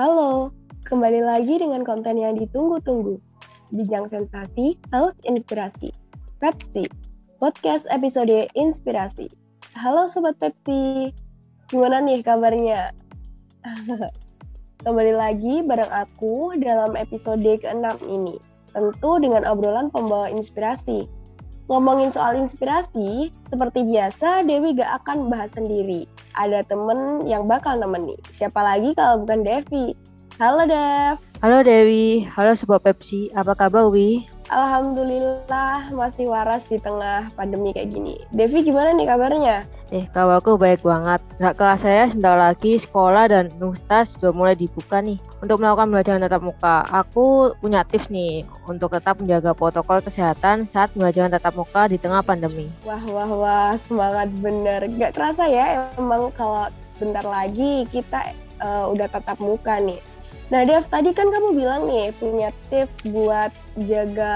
Halo, kembali lagi dengan konten yang ditunggu-tunggu. Bijang Sensasi, Haus Inspirasi. Pepsi, podcast episode Inspirasi. Halo Sobat Pepsi, gimana nih kabarnya? kembali lagi bareng aku dalam episode ke-6 ini. Tentu dengan obrolan pembawa inspirasi. Ngomongin soal inspirasi, seperti biasa Dewi gak akan bahas sendiri ada temen yang bakal nemeni. Siapa lagi kalau bukan Devi? Halo Dev. Halo Dewi, halo Sobat Pepsi, apa kabar Wi? Alhamdulillah masih waras di tengah pandemi kayak gini. Devi gimana nih kabarnya? Eh, kabarku baik banget. Gak kerasa ya, sebentar lagi sekolah dan universitas sudah mulai dibuka nih. Untuk melakukan pembelajaran tatap muka, aku punya tips nih untuk tetap menjaga protokol kesehatan saat pembelajaran tatap muka di tengah pandemi. Wah, wah, wah, semangat bener. Gak kerasa ya, emang kalau bentar lagi kita uh, udah tatap muka nih. Nah, Dev, tadi kan kamu bilang nih punya tips buat jaga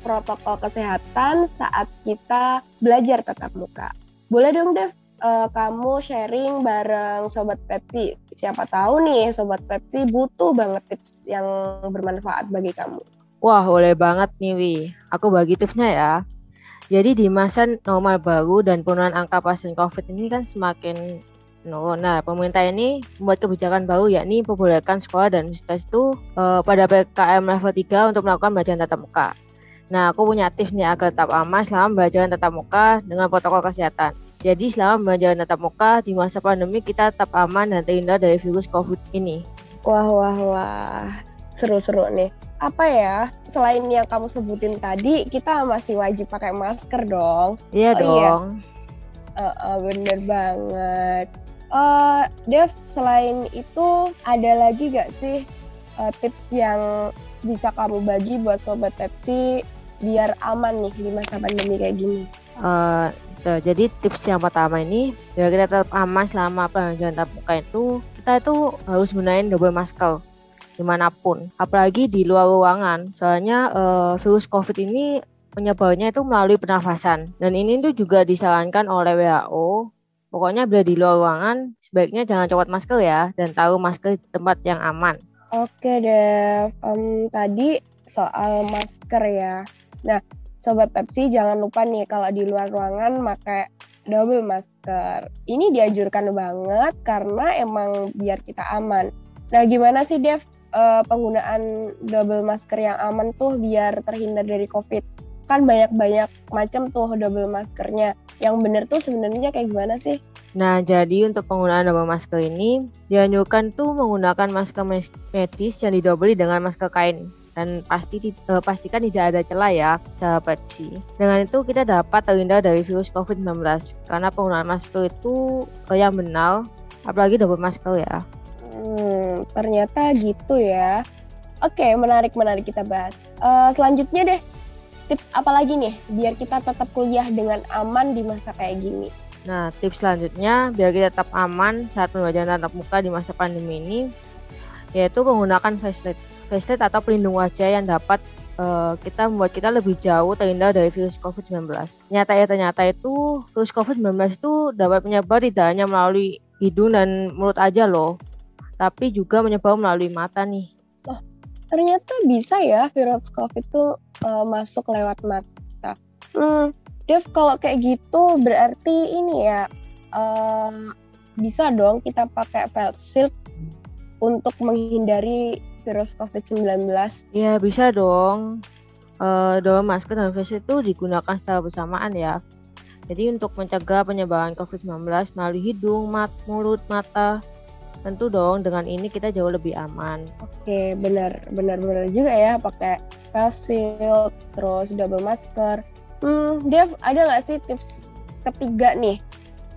protokol kesehatan saat kita belajar tatap muka. Boleh dong, Dev, uh, kamu sharing bareng Sobat Pepsi. Siapa tahu nih, Sobat Pepsi butuh banget tips yang bermanfaat bagi kamu. Wah, boleh banget nih, Wi. Aku bagi tipsnya ya. Jadi di masa normal baru dan penurunan angka pasien COVID ini kan semakin Nah, pemerintah ini membuat kebijakan baru yakni memperbolehkan sekolah dan universitas itu uh, pada PKM level 3 untuk melakukan pembelajaran tatap muka. Nah, aku punya tips nih agar tetap aman selama pembelajaran tatap muka dengan protokol kesehatan. Jadi selama pembelajaran tatap muka di masa pandemi kita tetap aman dan terhindar dari virus COVID ini. Wah, wah, wah. Seru-seru nih. Apa ya, selain yang kamu sebutin tadi, kita masih wajib pakai masker dong. Iya oh, dong. Iya. Uh, uh, bener banget. Uh, Dev, selain itu ada lagi gak sih uh, tips yang bisa kamu bagi buat sobat Pepsi biar aman nih di masa pandemi kayak gini? Uh, tuh, jadi tips yang pertama ini biar kita tetap aman selama pembelajaran tatap muka itu kita itu harus gunain double masker di mana pun, apalagi di luar ruangan. Soalnya uh, virus COVID ini penyebarnya itu melalui pernafasan dan ini tuh juga disarankan oleh WHO Pokoknya bila di luar ruangan, sebaiknya jangan copot masker ya, dan taruh masker di tempat yang aman. Oke, Dev. Um, tadi soal masker ya. Nah, Sobat Pepsi jangan lupa nih kalau di luar ruangan pakai double masker. Ini dianjurkan banget karena emang biar kita aman. Nah, gimana sih Dev uh, penggunaan double masker yang aman tuh biar terhindar dari COVID? Kan banyak-banyak macam tuh double maskernya. Yang bener tuh sebenarnya kayak gimana sih? Nah, jadi untuk penggunaan double masker ini dianjurkan tuh menggunakan masker medis yang didobeli dengan masker kain dan pasti uh, pastikan tidak ada celah ya, sahabat sih. Dengan itu kita dapat terhindar dari virus COVID-19 karena penggunaan masker itu uh, yang benar, apalagi double masker ya. Hmm, ternyata gitu ya. Oke, menarik menarik kita bahas. Uh, selanjutnya deh, tips apa lagi nih biar kita tetap kuliah dengan aman di masa kayak gini? Nah, tips selanjutnya biar kita tetap aman saat pembelajaran tatap muka di masa pandemi ini yaitu menggunakan face shield atau pelindung wajah yang dapat uh, kita membuat kita lebih jauh terhindar dari virus COVID-19. Nyata ya ternyata itu virus COVID-19 itu dapat menyebar tidak hanya melalui hidung dan mulut aja loh, tapi juga menyebar melalui mata nih. Ternyata bisa ya virus COVID itu uh, masuk lewat mata. Hmm, Dev kalau kayak gitu berarti ini ya uh, bisa dong kita pakai face shield untuk menghindari virus COVID-19. Ya bisa dong. Uh, dua masker dan face itu digunakan secara bersamaan ya. Jadi untuk mencegah penyebaran COVID-19 melalui hidung, mat, mulut, mata, tentu dong dengan ini kita jauh lebih aman. Oke, benar, benar, benar juga ya pakai face shield, terus double masker. Hmm, Dev, ada nggak sih tips ketiga nih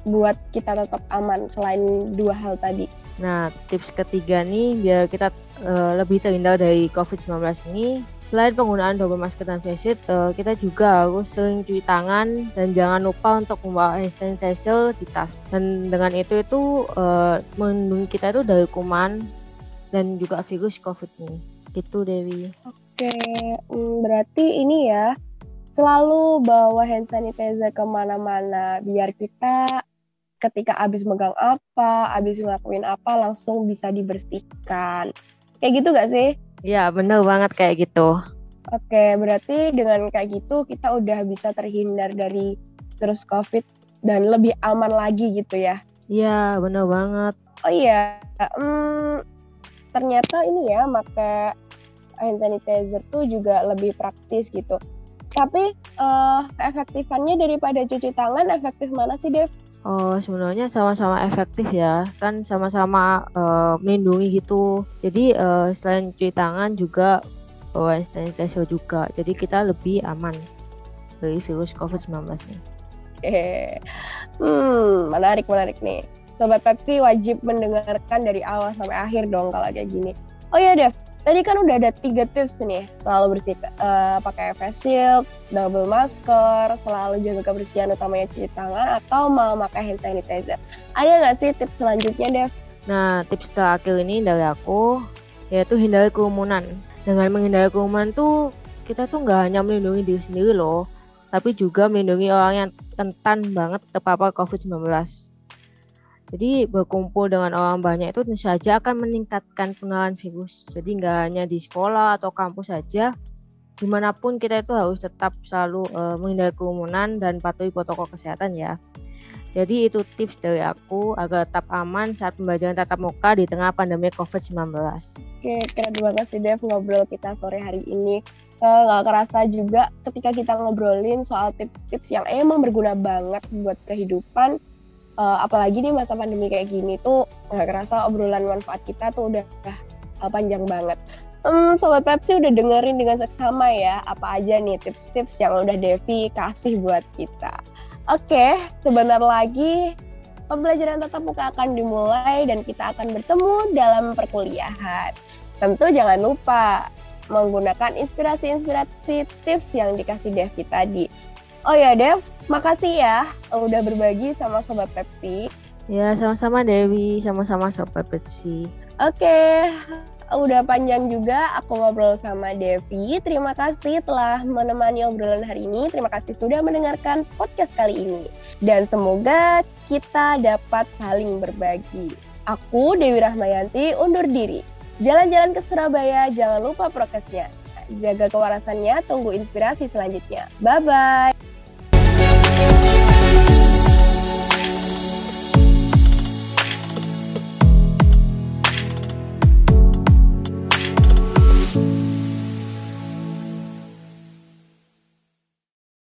buat kita tetap aman selain dua hal tadi? Nah, tips ketiga nih biar kita uh, lebih terhindar dari COVID-19 ini Selain penggunaan double masker dan face shield, uh, kita juga harus sering cuci tangan dan jangan lupa untuk membawa hand sanitizer di tas. Dan dengan itu itu uh, melindungi kita itu dari kuman dan juga virus COVID ini. Gitu Dewi. Oke, hmm, berarti ini ya selalu bawa hand sanitizer ke mana-mana biar kita ketika abis megang apa, abis ngelakuin apa langsung bisa dibersihkan. Kayak gitu gak sih? Iya, bener banget kayak gitu. Oke, berarti dengan kayak gitu kita udah bisa terhindar dari virus COVID dan lebih aman lagi gitu ya? Iya, bener banget. Oh iya, hmm, ternyata ini ya pakai hand sanitizer tuh juga lebih praktis gitu. Tapi uh, keefektifannya daripada cuci tangan efektif mana sih, Dev? Oh, sebenarnya sama-sama efektif ya, kan sama-sama uh, melindungi gitu. Jadi uh, selain cuci tangan juga bawa sanitizer juga. Jadi kita lebih aman dari virus COVID-19 nih. Eh, hmm, menarik menarik nih. Sobat Pepsi wajib mendengarkan dari awal sampai akhir dong kalau kayak gini. Oh iya Dev, Tadi kan udah ada tiga tips nih, selalu bersih, uh, pakai face shield, double masker, selalu jaga kebersihan utamanya cuci tangan, atau mau pakai hand sanitizer. Ada nggak sih tips selanjutnya, Dev? Nah, tips terakhir ini dari aku, yaitu hindari kerumunan. Dengan menghindari kerumunan tuh, kita tuh nggak hanya melindungi diri sendiri loh, tapi juga melindungi orang yang rentan banget terpapar COVID-19. Jadi berkumpul dengan orang banyak itu tentu saja akan meningkatkan penularan virus. Jadi nggak hanya di sekolah atau kampus saja, di mana pun kita itu harus tetap selalu uh, menghindari kerumunan dan patuhi protokol kesehatan ya. Jadi itu tips dari aku agar tetap aman saat pembelajaran tatap muka di tengah pandemi COVID-19. Oke, keren banget sih Dev ngobrol kita sore hari ini. Eh, nggak uh, kerasa juga ketika kita ngobrolin soal tips-tips yang emang berguna banget buat kehidupan uh, apalagi nih masa pandemi kayak gini tuh nggak kerasa obrolan manfaat kita tuh udah uh, panjang banget. Hmm, Sobat Pepsi udah dengerin dengan seksama ya apa aja nih tips-tips yang udah Devi kasih buat kita. Oke, sebentar lagi pembelajaran tatap muka akan dimulai dan kita akan bertemu dalam perkuliahan. Tentu jangan lupa menggunakan inspirasi-inspirasi tips yang dikasih Devi tadi. Oh ya Dev, makasih ya udah berbagi sama Sobat Pepsi. Ya sama-sama Dewi, sama-sama Sobat Pepsi. Oke, udah panjang juga aku ngobrol sama Devi. Terima kasih telah menemani obrolan hari ini. Terima kasih sudah mendengarkan podcast kali ini. Dan semoga kita dapat saling berbagi. Aku Dewi Rahmayanti undur diri. Jalan-jalan ke Surabaya, jangan lupa prokesnya. Jaga kewarasannya, tunggu inspirasi selanjutnya. Bye-bye. Thank